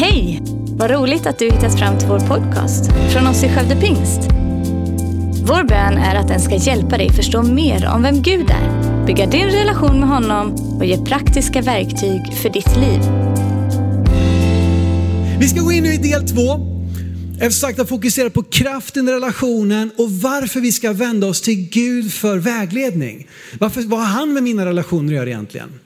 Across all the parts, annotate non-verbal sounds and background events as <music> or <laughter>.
Hej! Vad roligt att du hittat fram till vår podcast från oss i Skövde Pingst. Vår bön är att den ska hjälpa dig förstå mer om vem Gud är, bygga din relation med honom och ge praktiska verktyg för ditt liv. Vi ska gå in nu i del två. Efter sagt att fokusera på kraften i relationen och varför vi ska vända oss till Gud för vägledning. Varför, vad har han med mina relationer att göra egentligen?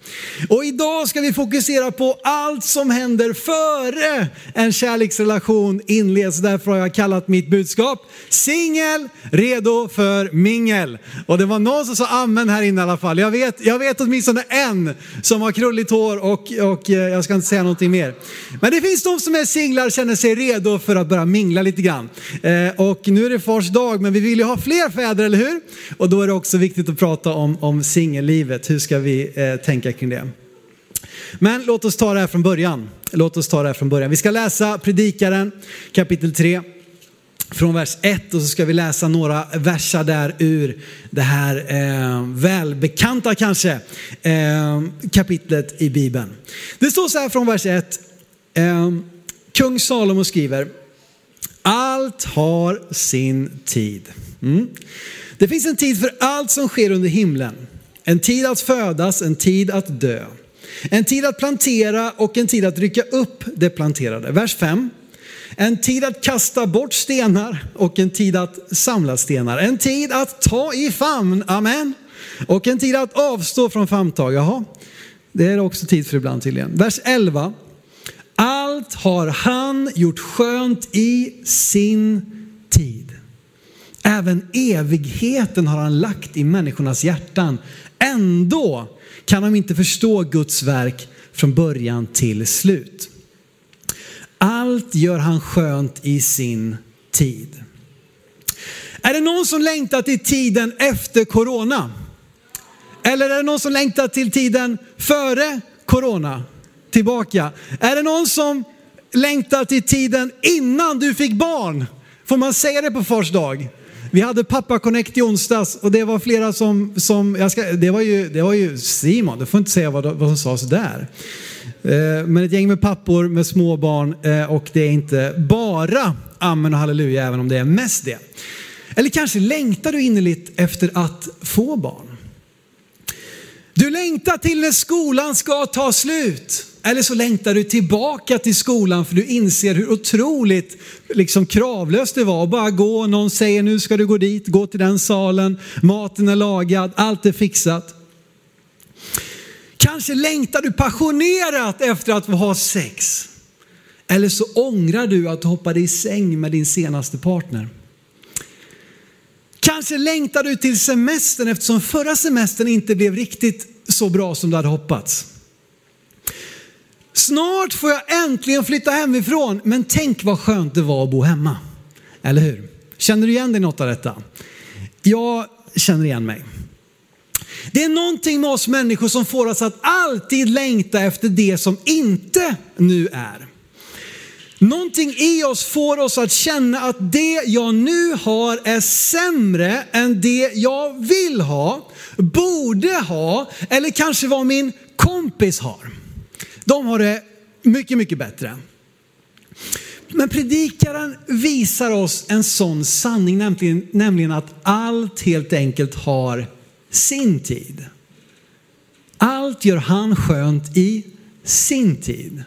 Och idag ska vi fokusera på allt som händer före en kärleksrelation inleds. Därför har jag kallat mitt budskap singel, redo för mingel. Och det var någon som sa amen här inne i alla fall. Jag vet, jag vet åtminstone en som har krulligt hår och, och eh, jag ska inte säga någonting mer. Men det finns de som är singlar och känner sig redo för att börja mingla lite grann. Eh, och nu är det fars dag, men vi vill ju ha fler fäder, eller hur? Och då är det också viktigt att prata om, om singellivet. Hur ska vi eh, tänka kring det? Men låt oss ta det här från början. Låt oss ta det här från början. Vi ska läsa Predikaren kapitel 3 från vers 1 och så ska vi läsa några versar där ur det här eh, välbekanta kanske eh, kapitlet i Bibeln. Det står så här från vers 1. Eh, Kung Salomo skriver, allt har sin tid. Mm. Det finns en tid för allt som sker under himlen. En tid att födas, en tid att dö. En tid att plantera och en tid att rycka upp det planterade. Vers 5. En tid att kasta bort stenar och en tid att samla stenar. En tid att ta i famn, amen. Och en tid att avstå från famntag, jaha. Det är också tid för ibland tydligen. Vers 11. Allt har han gjort skönt i sin tid. Även evigheten har han lagt i människornas hjärtan. Ändå kan de inte förstå Guds verk från början till slut. Allt gör han skönt i sin tid. Är det någon som längtar till tiden efter corona? Eller är det någon som längtar till tiden före corona? Tillbaka. Är det någon som längtar till tiden innan du fick barn? Får man säga det på fars dag? Vi hade pappa connect i onsdags och det var flera som, som jag ska, det, var ju, det var ju Simon, du får inte säga vad, vad som sades där. Eh, men ett gäng med pappor med små barn eh, och det är inte bara amen och halleluja även om det är mest det. Eller kanske längtar du innerligt efter att få barn. Du längtar till när skolan ska ta slut. Eller så längtar du tillbaka till skolan för du inser hur otroligt liksom, kravlöst det var att bara gå. Någon säger nu ska du gå dit, gå till den salen, maten är lagad, allt är fixat. Kanske längtar du passionerat efter att få ha sex. Eller så ångrar du att du hoppade i säng med din senaste partner. Kanske längtar du till semestern eftersom förra semestern inte blev riktigt så bra som du hade hoppats. Snart får jag äntligen flytta hemifrån, men tänk vad skönt det var att bo hemma. Eller hur? Känner du igen dig något av detta? Jag känner igen mig. Det är någonting med oss människor som får oss att alltid längta efter det som inte nu är. Någonting i oss får oss att känna att det jag nu har är sämre än det jag vill ha, borde ha eller kanske vad min kompis har. De har det mycket, mycket bättre. Men predikaren visar oss en sån sanning, nämligen, nämligen att allt helt enkelt har sin tid. Allt gör han skönt i sin tid.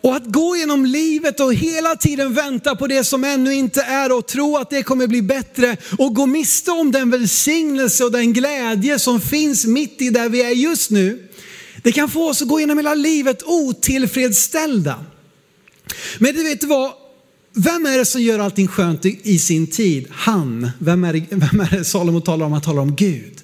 Och att gå genom livet och hela tiden vänta på det som ännu inte är och tro att det kommer bli bättre och gå miste om den välsignelse och den glädje som finns mitt i där vi är just nu. Det kan få oss att gå genom hela livet otillfredsställda. Men du vet vad? Vem är det som gör allting skönt i sin tid? Han. Vem är det, vem är det Salomo talar om? Han talar om Gud.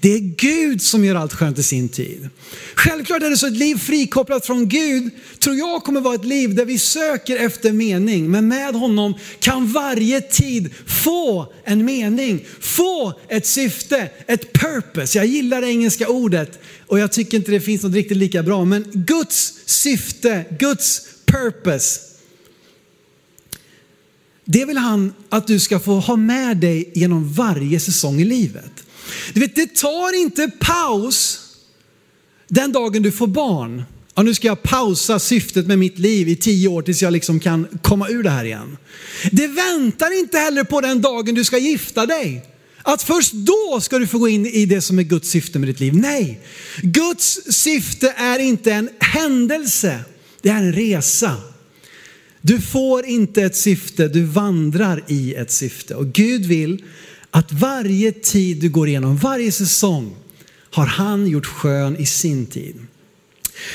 Det är Gud som gör allt skönt i sin tid. Självklart är det så ett liv frikopplat från Gud tror jag kommer vara ett liv där vi söker efter mening. Men med honom kan varje tid få en mening, få ett syfte, ett purpose. Jag gillar det engelska ordet och jag tycker inte det finns något riktigt lika bra. Men Guds syfte, Guds purpose. Det vill han att du ska få ha med dig genom varje säsong i livet. Du vet, det tar inte paus den dagen du får barn. Ja, nu ska jag pausa syftet med mitt liv i tio år tills jag liksom kan komma ur det här igen. Det väntar inte heller på den dagen du ska gifta dig. Att först då ska du få gå in i det som är Guds syfte med ditt liv. Nej, Guds syfte är inte en händelse, det är en resa. Du får inte ett syfte, du vandrar i ett syfte. Och Gud vill att varje tid du går igenom, varje säsong, har han gjort skön i sin tid.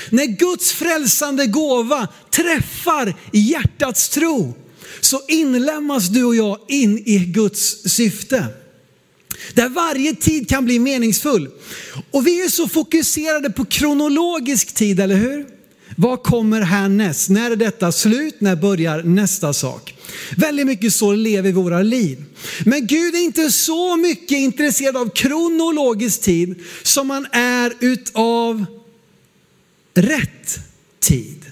När Guds frälsande gåva träffar hjärtats tro så inlämnas du och jag in i Guds syfte. Där varje tid kan bli meningsfull. Och vi är så fokuserade på kronologisk tid, eller hur? Vad kommer härnäst? När är detta slut? När börjar nästa sak? Väldigt mycket så lever vi våra liv. Men Gud är inte så mycket intresserad av kronologisk tid som man är utav rätt tid.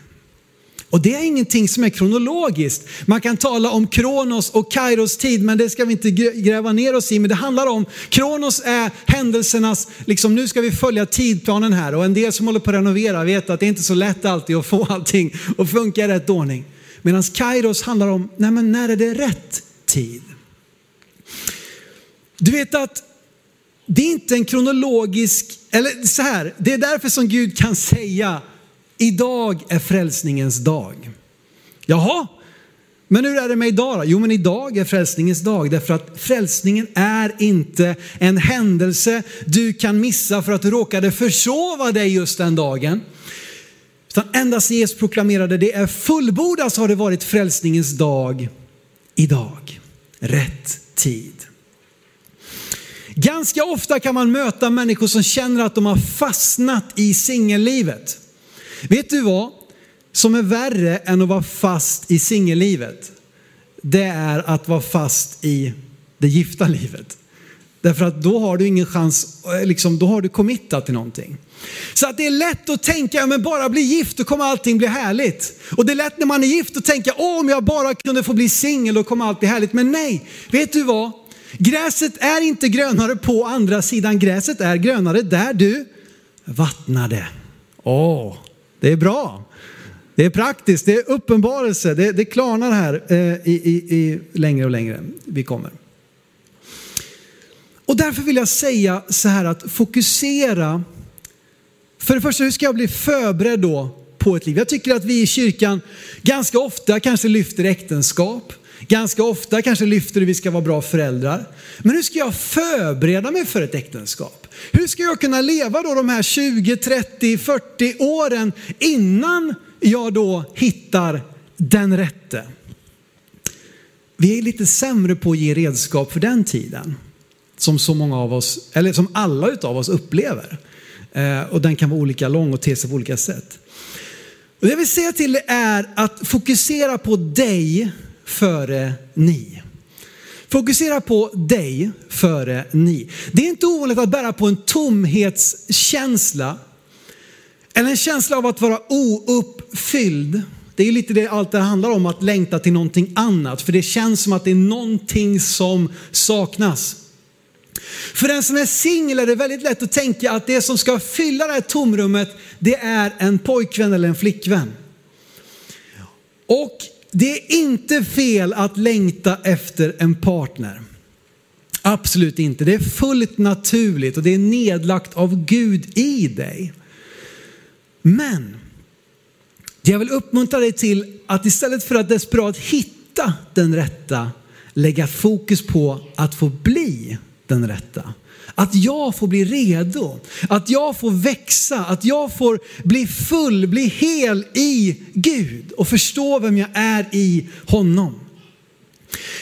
Och det är ingenting som är kronologiskt. Man kan tala om Kronos och Kairos tid, men det ska vi inte gräva ner oss i. Men det handlar om, Kronos är händelsernas, liksom nu ska vi följa tidplanen här. Och en del som håller på att renovera vet att det är inte så lätt alltid att få allting att funka i rätt ordning. Medan Kairos handlar om, nej men när är det rätt tid? Du vet att det är inte en kronologisk, eller så här, det är därför som Gud kan säga Idag är frälsningens dag. Jaha, men hur är det med idag då? Jo, men idag är frälsningens dag därför att frälsningen är inte en händelse du kan missa för att du råkade försova dig just den dagen. Utan endast Jesus proklamerade det är fullbordat så har det varit frälsningens dag idag. Rätt tid. Ganska ofta kan man möta människor som känner att de har fastnat i singellivet. Vet du vad som är värre än att vara fast i singellivet? Det är att vara fast i det gifta livet. Därför att då har du ingen chans, eh, liksom, då har du committat till någonting. Så att det är lätt att tänka, ja, men bara bli gift, då kommer allting bli härligt. Och det är lätt när man är gift att tänka, åh om jag bara kunde få bli singel, då kommer allt bli härligt. Men nej, vet du vad? Gräset är inte grönare på andra sidan, gräset är grönare där du vattnar det. Åh, det är bra. Det är praktiskt, det är uppenbarelse, det, det klarnar här eh, i, i, i längre och längre vi kommer. Och därför vill jag säga så här att fokusera. För det första, hur ska jag bli förberedd då på ett liv? Jag tycker att vi i kyrkan ganska ofta kanske lyfter äktenskap. Ganska ofta kanske lyfter hur vi ska vara bra föräldrar. Men hur ska jag förbereda mig för ett äktenskap? Hur ska jag kunna leva då de här 20, 30, 40 åren innan jag då hittar den rätte? Vi är lite sämre på att ge redskap för den tiden. Som så många av oss, eller som alla utav oss upplever. Eh, och den kan vara olika lång och te sig på olika sätt. Och det jag vill säga till dig är att fokusera på dig före ni. Fokusera på dig före ni. Det är inte ovanligt att bära på en tomhetskänsla. Eller en känsla av att vara ouppfylld. Det är lite det allt det handlar om, att längta till någonting annat. För det känns som att det är någonting som saknas. För den som är singel är det väldigt lätt att tänka att det som ska fylla det här tomrummet, det är en pojkvän eller en flickvän. Och det är inte fel att längta efter en partner. Absolut inte. Det är fullt naturligt och det är nedlagt av Gud i dig. Men jag vill uppmuntra dig till att istället för att desperat hitta den rätta, lägga fokus på att få bli den rätta. Att jag får bli redo, att jag får växa, att jag får bli full, bli hel i Gud och förstå vem jag är i honom.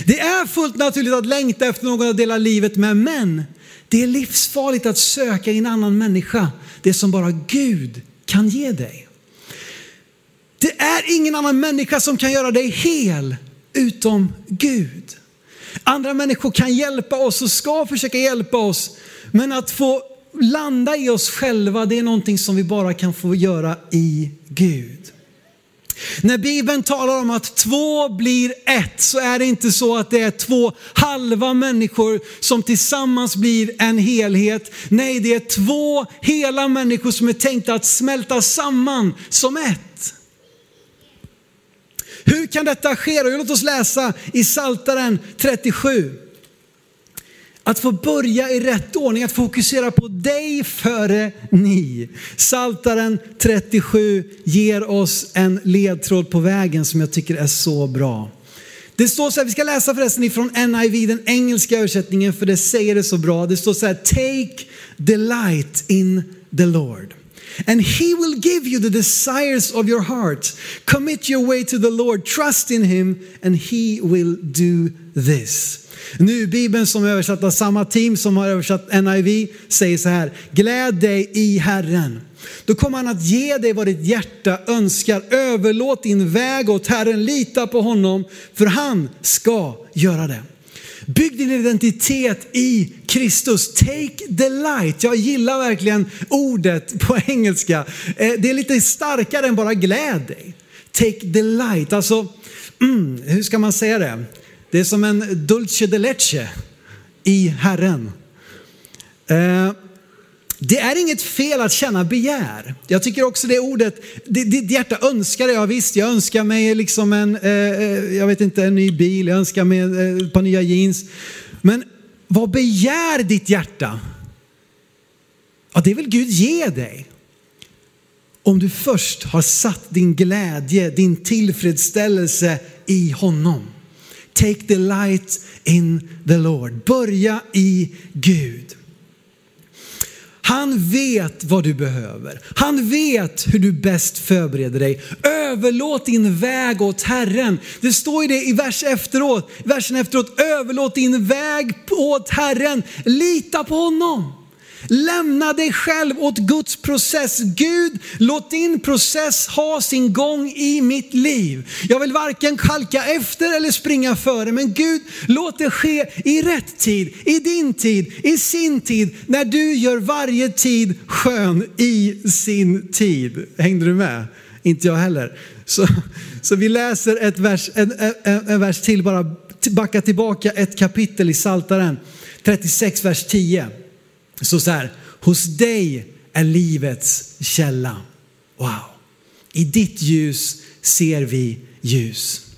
Det är fullt naturligt att längta efter någon att dela livet med, men det är livsfarligt att söka i en annan människa det som bara Gud kan ge dig. Det är ingen annan människa som kan göra dig hel utom Gud. Andra människor kan hjälpa oss och ska försöka hjälpa oss. Men att få landa i oss själva, det är någonting som vi bara kan få göra i Gud. När Bibeln talar om att två blir ett så är det inte så att det är två halva människor som tillsammans blir en helhet. Nej, det är två hela människor som är tänkta att smälta samman som ett. Hur kan detta ske? Låt oss läsa i Saltaren 37. Att få börja i rätt ordning, att fokusera på dig före ni. Saltaren 37 ger oss en ledtråd på vägen som jag tycker är så bra. Det står så här, vi ska läsa förresten ifrån NIV, den engelska översättningen, för det säger det så bra. Det står så här, take delight in the Lord. And he will give you the desires of your heart. Commit your way to the Lord, trust in him and he will do this. Nu Bibeln som är översatt av samma team som har översatt NIV säger så här, gläd dig i Herren. Då kommer han att ge dig vad ditt hjärta önskar. Överlåt din väg åt Herren, lita på honom, för han ska göra det. Bygg din identitet i Kristus. Take the light. Jag gillar verkligen ordet på <laughs> engelska. Eh, det är lite starkare än bara gläd dig. Take delight, alltså, mm, hur ska man säga det? Det är som en dulce de leche i Herren. Eh, det är inget fel att känna begär. Jag tycker också det ordet, ditt hjärta önskar det. Ja visst, jag önskar mig liksom en, eh, eh jag vet inte, en ny bil, jag önskar mig eh, ett par nya jeans. Men vad begär ditt hjärta? Ja, det vill Gud ge dig. Om du först har satt din glädje, din tillfredsställelse i honom. Take the light in the Lord. Börja i Gud. Han vet vad du behöver. Han vet hur du bäst förbereder dig. Överlåt din väg åt Herren. Det står ju det i vers efteråt, versen efteråt. Överlåt din väg åt Herren. Lita på honom. Lämna dig själv åt Guds process. Gud, låt din process ha sin gång i mitt liv. Jag vill varken kalka efter eller springa före, men Gud, låt det ske i rätt tid, i din tid, i sin tid, när du gör varje tid skön i sin tid. Hängde du med? Inte jag heller. Så, så vi läser ett vers, en, en, en vers till, bara backa tillbaka ett kapitel i Saltaren 36, vers 10. Så så här, hos dig är livets källa. Wow. I ditt ljus ser vi ljus.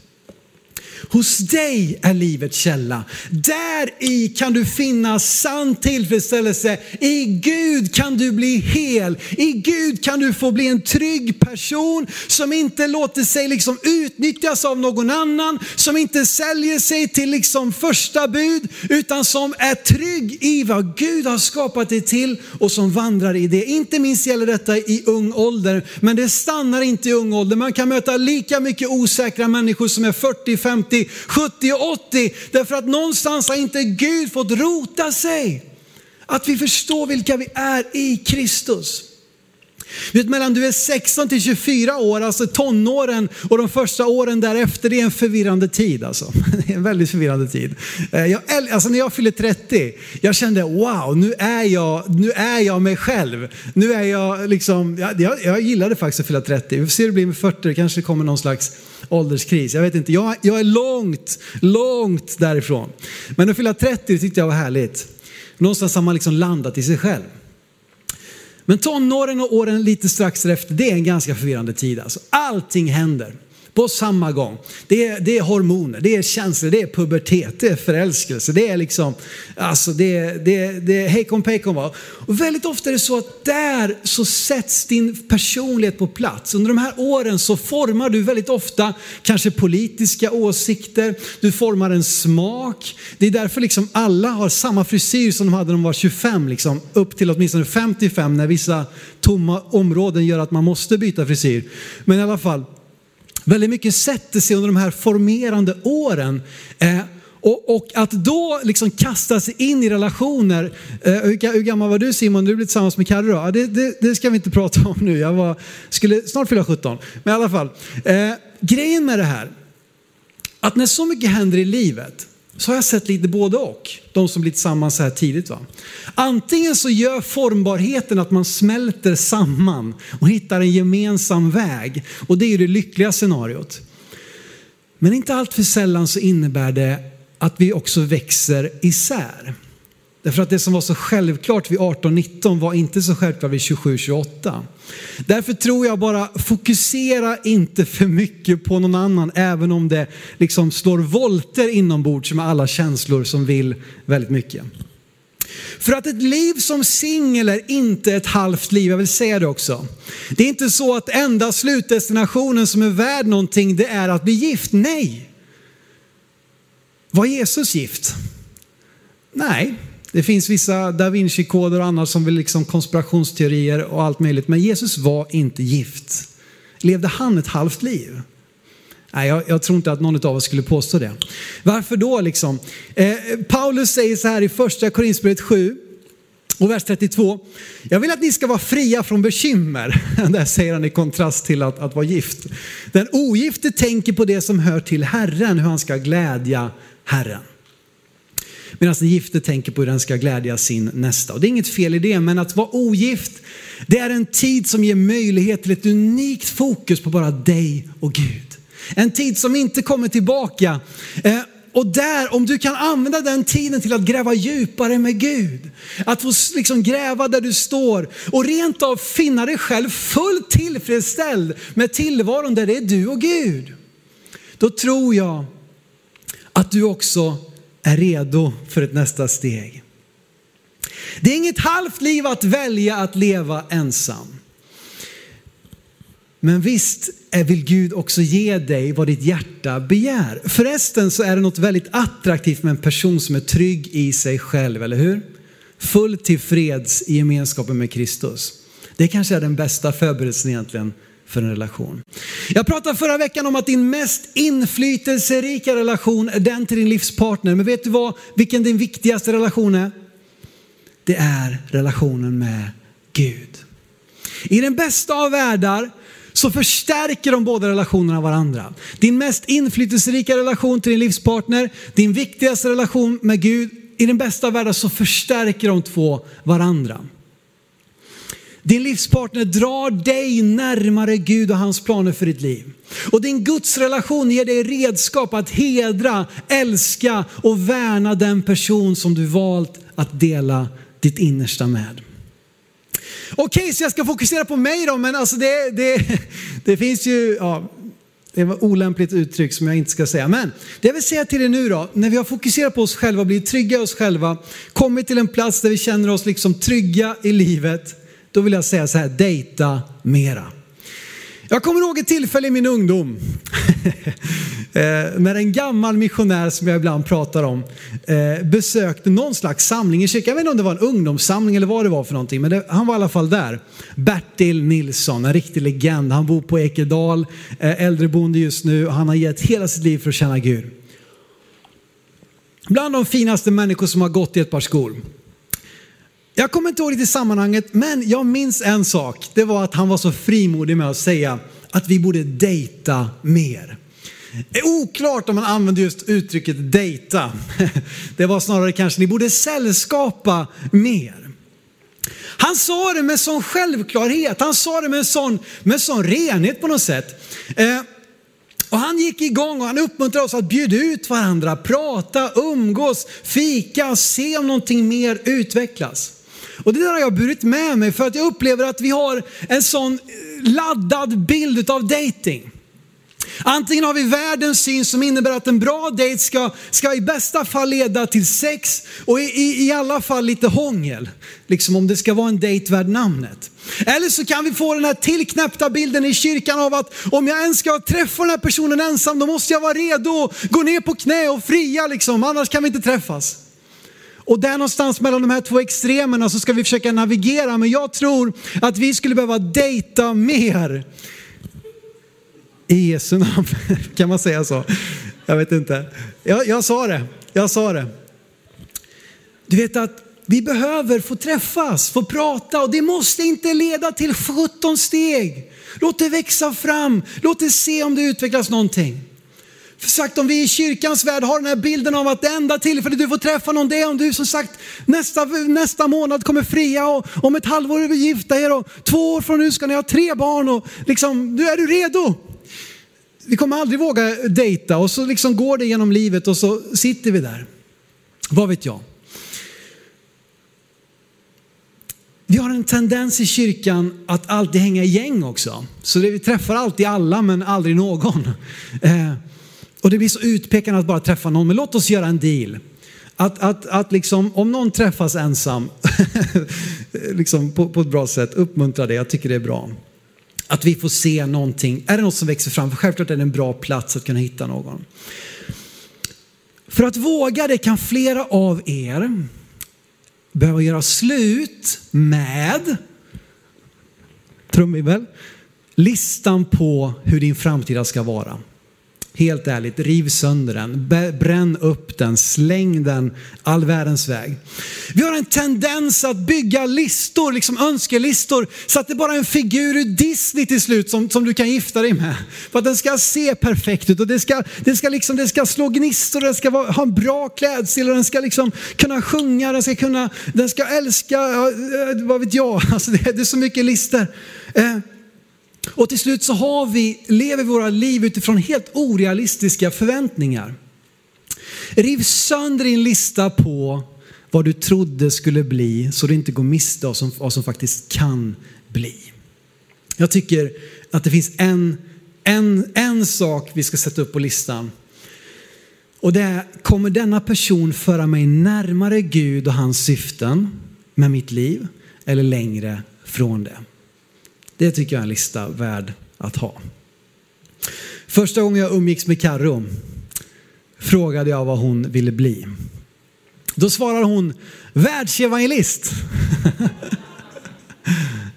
Hos dig är livets källa. Där i kan du finna sann tillfredsställelse. I Gud kan du bli hel. I Gud kan du få bli en trygg person som inte låter sig liksom utnyttjas av någon annan, som inte säljer sig till liksom första bud, utan som är trygg i vad Gud har skapat dig till och som vandrar i det. Inte minst gäller detta i ung ålder, men det stannar inte i ung ålder. Man kan möta lika mycket osäkra människor som är 40, 50, 70 och 80. Därför att någonstans har inte Gud fått rota sig. Att vi förstår vilka vi är i Kristus. Vet, mellan du är 16 till 24 år, alltså tonåren och de första åren därefter, det är en förvirrande tid alltså. <laughs> Det är en väldigt förvirrande tid. Eh, jag, alltså när jag fyllde 30, jag kände wow, nu är jag, nu är jag mig själv. Nu är jag liksom, jag, jag gillade faktiskt att fylla 30. Vi får se hur det blir med 40, det kanske kommer någon slags ålderskris. Jag vet inte, jag, jag är långt, långt därifrån. Men att fylla 30 tyckte jag var härligt. Någonstans har man liksom landat i sig själv. Men tonåren och åren lite strax efter, det är en ganska förvirrande tid. Alltså. Allting händer på samma gång. Det är, det är hormoner, det är känslor, det är pubertet, det är förälskelse, det är liksom, alltså det är, det är, det är hejkon pejkon va. Och väldigt ofta är det så att där så sätts din personlighet på plats. Under de här åren så formar du väldigt ofta kanske politiska åsikter, du formar en smak. Det är därför liksom alla har samma frisyr som de hade när de var 25, liksom, upp till åtminstone 55 när vissa tomma områden gör att man måste byta frisyr. Men i alla fall, Väldigt mycket sätter sig under de här formerande åren. Eh, och, och, att då liksom kasta sig in i relationer. Eh, hur, hur, gammal var du Simon? Du blev tillsammans med Carro. Ja, det, det, det, ska vi inte prata om nu. Jag var, skulle snart fylla 17. Men i alla fall. Eh, grejen med det här. Att när så mycket händer i livet så har jag sett lite både och. De som blir tillsammans så här tidigt. Va? Antingen så gör formbarheten att man smälter samman och hittar en gemensam väg. Och det är ju det lyckliga scenariot. Men inte allt för sällan så innebär det att vi också växer isär. Därför att det som var så självklart vid 18-19 var inte så självklart vid 27-28. Därför tror jag bara fokusera inte för mycket på någon annan även om det liksom slår volter inombords med alla känslor som vill väldigt mycket. För att ett liv som singel är inte ett halvt liv, jag vill säga det också. Det är inte så att enda slutdestinationen som är värd någonting det är att bli gift. Nej. Var Jesus gift? Nej, det finns vissa da Vinci-koder och annat som vill liksom konspirationsteorier och allt möjligt. Men Jesus var inte gift. Levde han ett halvt liv? Nej, jag, jag, tror inte att någon av oss skulle påstå det. Varför då liksom? Eh, Paulus säger så här i första Korinthierbrevet 7 och vers 32. Jag vill att ni ska vara fria från bekymmer. <laughs> Det säger han i kontrast till att, att vara gift. Den ogifte tänker på det som hör till Herren, hur han ska glädja Herren. Medan den gifte tänker på hur den ska glädja sin nästa. Och det är inget fel i det, men att vara ogift, det är en tid som ger möjlighet till ett unikt fokus på bara dig och Gud. En tid som inte kommer tillbaka. Eh, och där, om du kan använda den tiden till att gräva djupare med Gud, att få liksom gräva där du står och rent av finna dig själv fullt tillfredsställd med tillvaron där det är du och Gud. Då tror jag att du också är redo för ett nästa steg. Det är inget halvt liv att välja att leva ensam. Men visst vill Gud också ge dig vad ditt hjärta begär. Förresten så är det något väldigt attraktivt med en person som är trygg i sig själv, eller hur? Full till freds i gemenskapen med Kristus. Det kanske är den bästa förberedelsen egentligen för en relation. Jag pratade förra veckan om att din mest inflytelserika relation är den till din livspartner. Men vet du vad, vilken din viktigaste relation är? Det är relationen med Gud. I den bästa av världar så förstärker de båda relationerna varandra. Din mest inflytelserika relation till din livspartner, din viktigaste relation med Gud, i den bästa av världar så förstärker de två varandra. Din livspartner drar dig närmare Gud och hans planer för ditt liv. Och din gudsrelation ger dig redskap att hedra, älska och värna den person som du valt att dela ditt innersta med. Okej, okay, så jag ska fokusera på mig då, men alltså det, det, det finns ju, ja, det var olämpligt uttryck som jag inte ska säga. Men det jag vill säga till er nu då, när vi har fokuserat på oss själva, blivit trygga i oss själva, kommit till en plats där vi känner oss liksom trygga i livet, då vill jag säga så här, dejta mera. Jag kommer ihåg ett tillfälle i min ungdom <laughs> eh, när en gammal missionär som jag ibland pratar om eh, besökte någon slags samling i kyrkan. Jag vet inte om det var en ungdomssamling eller vad det var för någonting, men det, han var i alla fall där. Bertil Nilsson, en riktig legend. Han bor på Ekedal, eh, äldreboende just nu och han har gett hela sitt liv för att känna Gud. Bland de finaste människor som har gått i ett par skor. Jag kommer inte ihåg det i sammanhanget, men jag minns en sak. Det var att han var så frimodig med att säga att vi borde dejta mer. Det är oklart om man använder just uttrycket dejta. <laughs> Det var snarare kanske ni borde sällskapa mer. Han sa det med sån självklarhet, han sa det med sån, med sån renhet på något sätt. Eh, och han gick igång och han uppmuntrade oss att bjuda ut varandra, prata, umgås, fika, se om någonting mer utvecklas. Och det där har jag burit med mig för att jag upplever att vi har en sån eh, laddad bild av dating. Antingen har vi världens syn som innebär att en bra dejt ska, ska i bästa fall leda till sex och i, i, i alla fall lite hångel. Liksom om det ska vara en dejt värd namnet. Eller så kan vi få den här tillknäppta bilden i kyrkan av att om jag ens ska träffa den här personen ensam då måste jag vara redo, gå ner på knä och fria liksom, annars kan vi inte träffas. Och där någonstans mellan de här två extremerna så ska vi försöka navigera. Men jag tror att vi skulle behöva dejta mer. I Jesu namn, <laughs> kan man säga så? Jag vet inte. Jag, jag sa det, jag sa det. Du vet att vi behöver få träffas, få prata och det måste inte leda till 17 steg. Låt det växa fram, låt det se om det utvecklas någonting sagt om vi i kyrkans värld har den här bilden av att det enda tillfället du får träffa någon det är om du som sagt nästa, nästa månad kommer fria och om ett halvår är vi gifta er och två år från nu ska ni ha tre barn och liksom, nu är du redo? Vi kommer aldrig våga dejta och så liksom går det genom livet och så sitter vi där. Vad vet jag? Vi har en tendens i kyrkan att alltid hänga i gäng också. Så det, vi träffar alltid alla men aldrig någon. Eh, och det blir så utpekande att bara träffa någon. Men låt oss göra en deal. Att, att, att liksom, om någon träffas ensam <laughs> liksom på, på ett bra sätt, uppmuntra det. Jag tycker det är bra. Att vi får se någonting. Är det något som växer fram? För självklart är det en bra plats att kunna hitta någon. För att våga det kan flera av er behöva göra slut med, trumvirvel, listan på hur din framtida ska vara. Helt ärligt, riv sönder den, bränn upp den, släng den all världens väg. Vi har en tendens att bygga listor, liksom önskelistor, så att det bara är en figur ur Disney till slut som, som du kan gifta dig med. För att den ska se perfekt ut och det ska, det ska, liksom, det ska slå gnistor, den ska vara, ha en bra klädstil och den ska liksom kunna sjunga, den ska, kunna, den ska älska, eh, vad vet jag, <laughs> alltså det, det är så mycket listor. Eh, och till slut så har vi, lever våra liv utifrån helt orealistiska förväntningar. Riv sönder din lista på vad du trodde skulle bli så du inte går miste om vad som faktiskt kan bli. Jag tycker att det finns en, en, en sak vi ska sätta upp på listan. Och det är, kommer denna person föra mig närmare Gud och hans syften med mitt liv eller längre från det? Det tycker jag är en lista värd att ha. Första gången jag umgicks med Carro frågade jag vad hon ville bli. Då svarar hon världsevangelist. <laughs>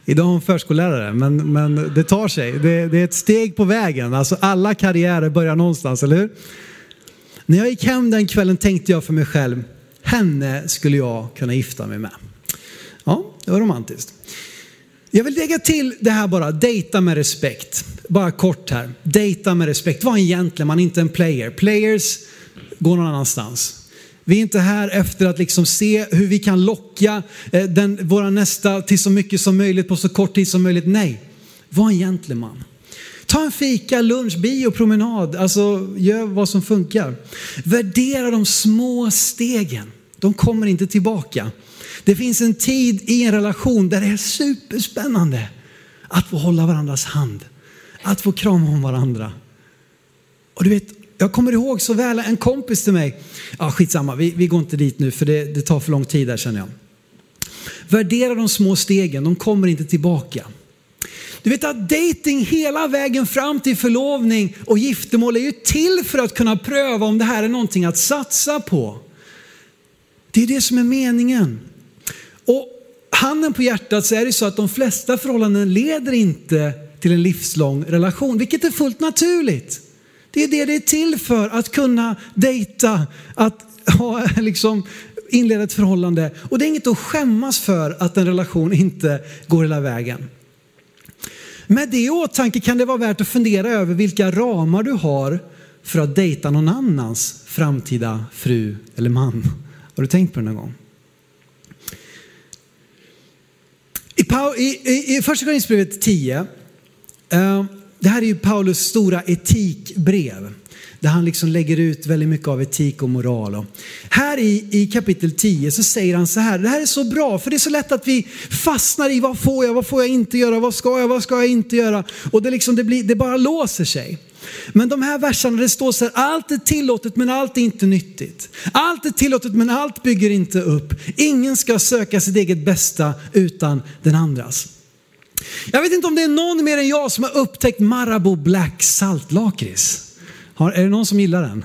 Idag är hon förskollärare, men, men det tar sig. Det, det, är ett steg på vägen. Alltså alla karriärer börjar någonstans, eller hur? När jag gick hem den kvällen tänkte jag för mig själv, henne skulle jag kunna gifta mig med. Ja, det var romantiskt. Jag vill lägga till det här bara, dejta med respekt. Bara kort här, dejta med respekt. Var en gentleman, inte en player. Players går någon annanstans. Vi är inte här efter att liksom se hur vi kan locka eh, den, våra nästa till så mycket som möjligt på så kort tid som möjligt. Nej, var en gentleman. Ta en fika, lunch, bio, promenad. Alltså gör vad som funkar. Värdera de små stegen. De kommer inte tillbaka. Det finns en tid i en relation där det är superspännande att få hålla varandras hand. Att få krama om varandra. Och du vet, jag kommer ihåg så väl en kompis till mig. Ja, skitsamma, vi, vi går inte dit nu för det, det tar för lång tid där känner jag. Värdera de små stegen, de kommer inte tillbaka. Du vet att dating hela vägen fram till förlovning och giftermål är ju till för att kunna pröva om det här är någonting att satsa på. Det är det som är meningen. Och handen på hjärtat så är det så att de flesta förhållanden leder inte till en livslång relation, vilket är fullt naturligt. Det är det det är till för, att kunna dejta, att ha, <laughs> liksom, inleda ett förhållande. Och det är inget att skämmas för att en relation inte går hela vägen. Med det i åtanke kan det vara värt att fundera över vilka ramar du har för att dejta någon annans framtida fru eller man. Har du tänkt på det någon gång? I, i, första Korinthierbrevet 10, eh, det här är ju Paulus stora etikbrev. Där han liksom lägger ut väldigt mycket av etik och moral. Och här i, i kapitel 10 så säger han så här, det här är så bra för det är så lätt att vi fastnar i vad får jag, vad får jag inte göra, vad ska jag, vad ska jag inte göra. Och det, liksom, det, blir, det bara låser sig. Men de här verserna det står så här, allt är tillåtet men allt är inte nyttigt. Allt är tillåtet men allt bygger inte upp. Ingen ska söka sitt eget bästa utan den andras. Jag vet inte om det är någon mer än jag som har upptäckt Marabou Black saltlakrits. Är det någon som gillar den?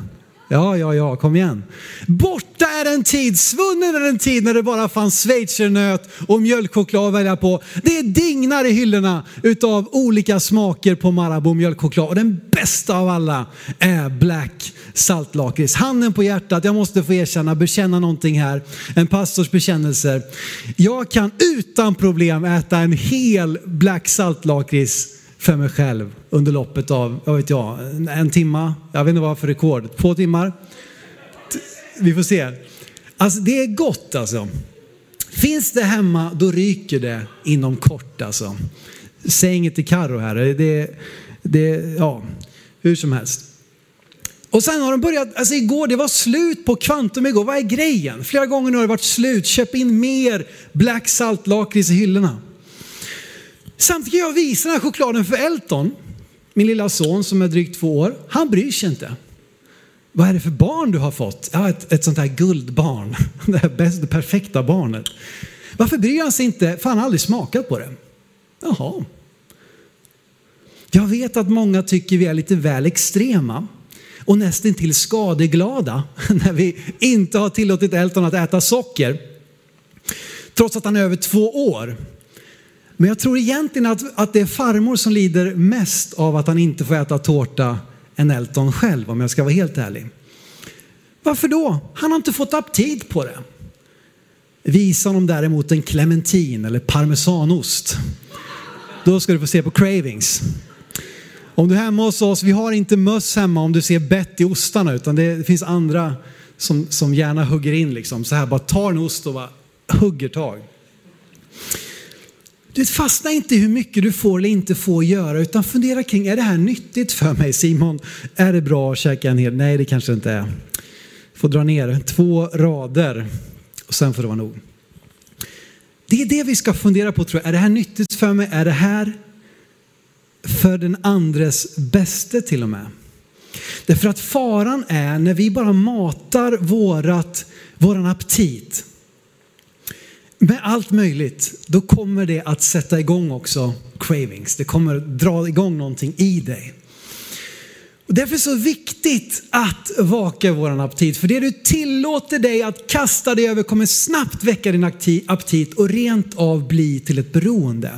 Ja, ja, ja, kom igen. Borta är en tid, svunnen är en tid när det bara fanns schweizernöt och mjölkchoklad att välja på. Det dignar i hyllorna utav olika smaker på Marabou mjölkchoklad och den bästa av alla är Black saltlakrits. Handen på hjärtat, jag måste få erkänna, bekänna någonting här. En pastors bekännelser. Jag kan utan problem äta en hel Black saltlakrits för mig själv under loppet av, jag vet jag, en timma. Jag vet inte vad för rekord. Två timmar. Vi får se. Alltså det är gott alltså. Finns det hemma, då ryker det inom kort alltså. Säg inget till Karo här. Det, det, ja, hur som helst. Och sen har de börjat, alltså igår, det var slut på kvantum igår. Vad är grejen? Flera gånger nu har det varit slut. Köp in mer Black Salt lakrits i hyllorna. Samtidigt kan jag visa den här chokladen för Elton, min lilla son som är drygt två år. Han bryr sig inte. Vad är det för barn du har fått? Ja, ett, ett sånt här guldbarn. <laughs> Det, här bäst, det perfekta barnet. Varför bryr han sig inte? För han har aldrig smakat på det. Jaha. Jag vet att många tycker vi är lite väl extrema och nästan till skadeglada <laughs> när vi inte har tillåtit Elton att äta socker. Trots att han är över två år. Men jag tror egentligen att, att det är farmor som lider mest av att han inte får äta tårta än Elton själv om jag ska vara helt ärlig. Varför då? Han har inte fått aptit på det. Visa honom däremot en clementin eller parmesanost. Då ska du få se på cravings. Om du är hemma hos oss, vi har inte möss hemma om du ser bett i ostarna utan det finns andra som, som gärna hugger in liksom. Så här bara tar en ost och bara hugger tag. Du fastna inte i hur mycket du får eller inte får göra utan fundera kring, är det här nyttigt för mig Simon? Är det bra att käka en hel? Nej det kanske inte är. Får dra ner två rader och sen får det vara nog. Det är det vi ska fundera på tror jag. Är det här nyttigt för mig? Är det här för den andres bäste till och med? Därför att faran är när vi bara matar vårat, våran aptit med allt möjligt, då kommer det att sätta igång också cravings. Det kommer dra igång någonting i dig. Och därför är det så viktigt att vaka våran aptit. För det du tillåter dig att kasta dig över kommer snabbt väcka din aptit och rent av bli till ett beroende.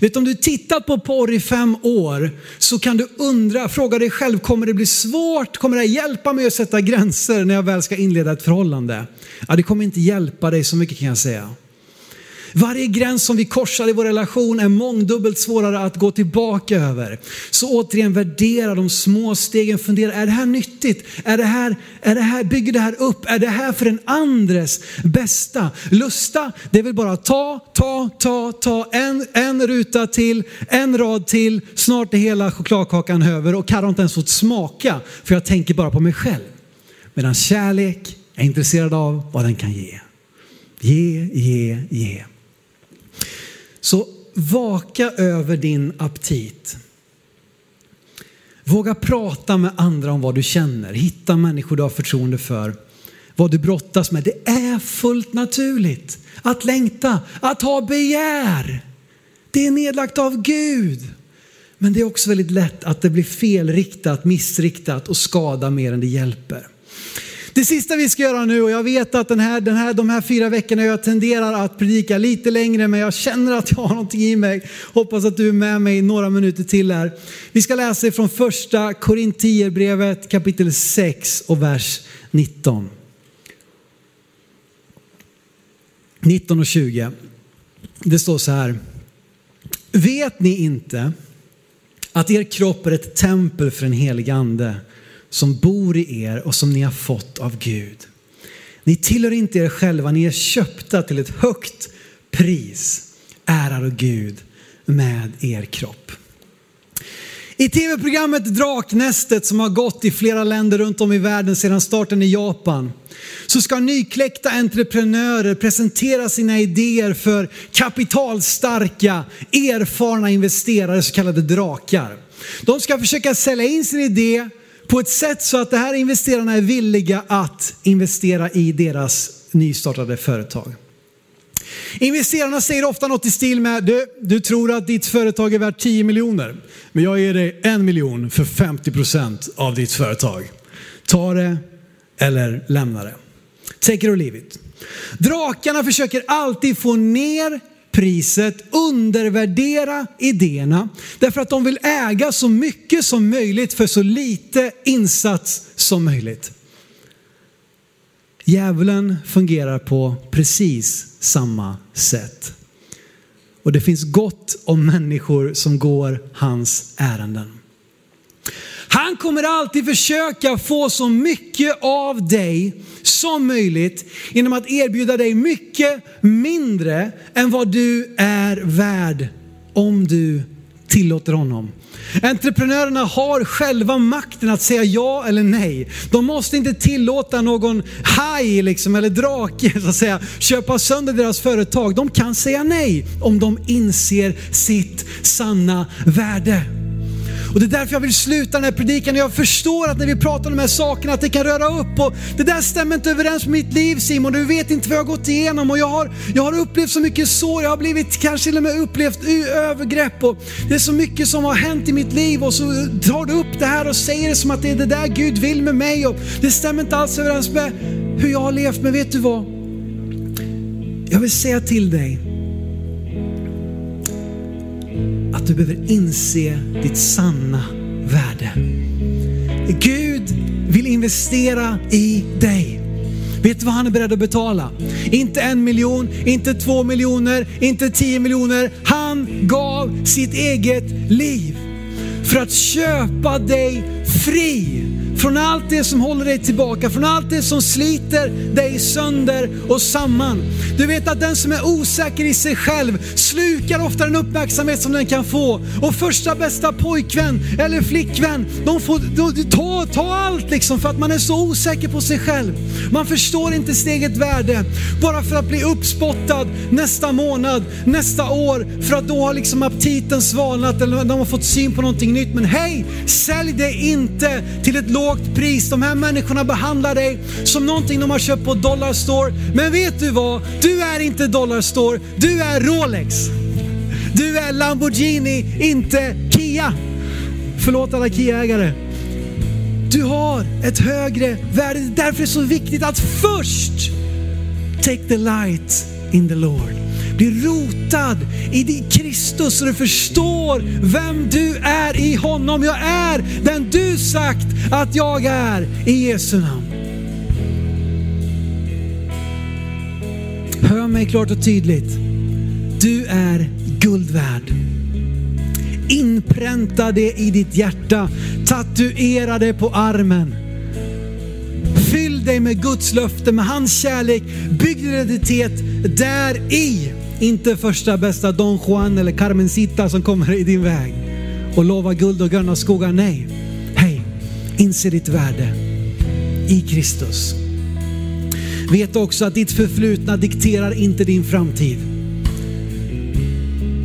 Vet, om du tittat på porr i fem år så kan du undra, fråga dig själv, kommer det bli svårt? Kommer det hjälpa mig att sätta gränser när jag väl ska inleda ett förhållande? Ja, det kommer inte hjälpa dig så mycket kan jag säga. Varje gräns som vi korsar i vår relation är mångdubbelt svårare att gå tillbaka över. Så återigen värdera de små stegen, fundera, är det här nyttigt? Är det här, är det här, bygger det här upp? Är det här för den andres bästa? Lusta, det är väl bara ta, ta, ta, ta, en, en ruta till, en rad till, snart är hela chokladkakan över och Karro har inte ens fått smaka för jag tänker bara på mig själv. Medan kärlek är intresserad av vad den kan ge. Ge, ge, ge. Så vaka över din aptit. Våga prata med andra om vad du känner. Hitta människor du har förtroende för. Vad du brottas med. Det är fullt naturligt att längta, att ha begär. Det är nedlagt av Gud. Men det är också väldigt lätt att det blir felriktat, missriktat och skada mer än det hjälper. Det sista vi ska göra nu, och jag vet att den här, den här, de här fyra veckorna jag tenderar att predika lite längre, men jag känner att jag har någonting i mig. Hoppas att du är med mig några minuter till här. Vi ska läsa ifrån första Korintierbrevet kapitel 6 och vers 19. 19 och 20. Det står så här. Vet ni inte att er kropp är ett tempel för en helig ande som bor i er och som ni har fått av Gud. Ni tillhör inte er själva, ni är köpta till ett högt pris. Ärar Gud med er kropp. I tv-programmet Draknästet som har gått i flera länder runt om i världen sedan starten i Japan så ska nykläckta entreprenörer presentera sina idéer för kapitalstarka, erfarna investerare, så kallade drakar. De ska försöka sälja in sin idé på ett sätt så att de här investerarna är villiga att investera i deras nystartade företag. Investerarna säger ofta något i stil med, du, du tror att ditt företag är värt 10 miljoner, men jag ger dig en miljon för 50 procent av ditt företag. Ta det eller lämna det. Take it or leave it. Drakarna försöker alltid få ner priset, undervärdera idéerna därför att de vill äga så mycket som möjligt för så lite insats som möjligt. Djävulen fungerar på precis samma sätt. och det finns gott om människor som går hans ärenden. Han kommer alltid försöka få så mycket av dig som möjligt genom att erbjuda dig mycket mindre än vad du är värd om du tillåter honom. Entreprenörerna har själva makten att säga ja eller nej. De måste inte tillåta någon haj liksom, eller drake så att säga, köpa sönder deras företag. De kan säga nej om de inser sitt sanna värde. Och det är därför jag vill sluta den här predikan. Jag förstår att när vi pratar om de här sakerna att det kan röra upp och det där stämmer inte överens med mitt liv Simon. Du vet inte vad jag har gått igenom och jag har, jag har upplevt så mycket sår. Jag har blivit kanske till och med upplevt övergrepp och det är så mycket som har hänt i mitt liv och så tar du upp det här och säger det som att det är det där Gud vill med mig och det stämmer inte alls överens med hur jag har levt. Men vet du vad? Jag vill säga till dig att du behöver inse ditt sanna värde. Gud vill investera i dig. Vet du vad han är beredd att betala? Inte en miljon, inte två miljoner, inte tio miljoner. Han gav sitt eget liv för att köpa dig fri från allt det som håller dig tillbaka, från allt det som sliter dig sönder och samman. Du vet att den som är osäker i sig själv slukar ofta den uppmärksamhet som den kan få. Och första bästa pojkvän eller flickvän, de får de, ta, ta allt liksom för att man är så osäker på sig själv. Man förstår inte sitt eget värde. Bara för att bli uppspottad nästa månad, nästa år, för att då har liksom aptiten svalnat eller de har fått syn på någonting nytt. Men hej, sälj det inte till ett lågt lågt pris. De här människorna behandlar dig som någonting de har köpt på Dollarstore. Men vet du vad? Du är inte Dollarstore, du är Rolex. Du är Lamborghini, inte Kia. Förlåt alla Kia-ägare. Du har ett högre värde. Därför är det så viktigt att först take the light in the Lord. Bli rotad i Kristus så du förstår vem du är i honom. Jag är den du sagt att jag är i Jesu namn. Hör mig klart och tydligt. Du är guld värd. Inpränta det i ditt hjärta. Tatuera det på armen. Fyll dig med Guds löfte, med hans kärlek. Bygg din identitet där i. Inte första bästa Don Juan eller Carmencita som kommer i din väg och lovar guld och gröna skogar. Nej, hej, inse ditt värde i Kristus. Vet också att ditt förflutna dikterar inte din framtid.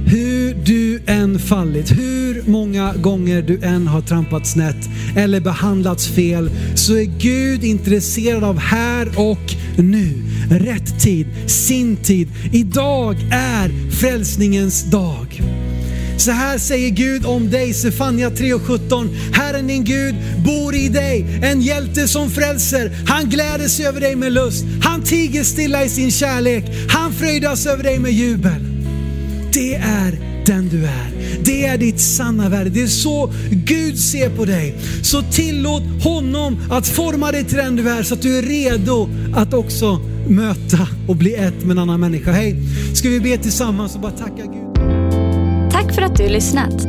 Hur du än fallit, hur många gånger du än har trampat snett eller behandlats fel, så är Gud intresserad av här och nu rätt tid, sin tid. Idag är frälsningens dag. Så här säger Gud om dig, Sefania 3.17. Herren din Gud bor i dig, en hjälte som frälser. Han gläder sig över dig med lust. Han tiger stilla i sin kärlek. Han fröjdas över dig med jubel. Det är den du är. Det är ditt sanna värde. Det är så Gud ser på dig. Så tillåt honom att forma dig till den du är så att du är redo att också möta och bli ett med en annan människa. Hej, ska vi be tillsammans och bara tacka Gud. Tack för att du lyssnat.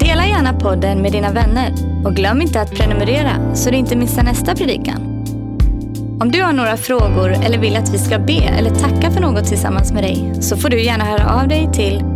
Dela gärna podden med dina vänner och glöm inte att prenumerera så du inte missar nästa predikan. Om du har några frågor eller vill att vi ska be eller tacka för något tillsammans med dig så får du gärna höra av dig till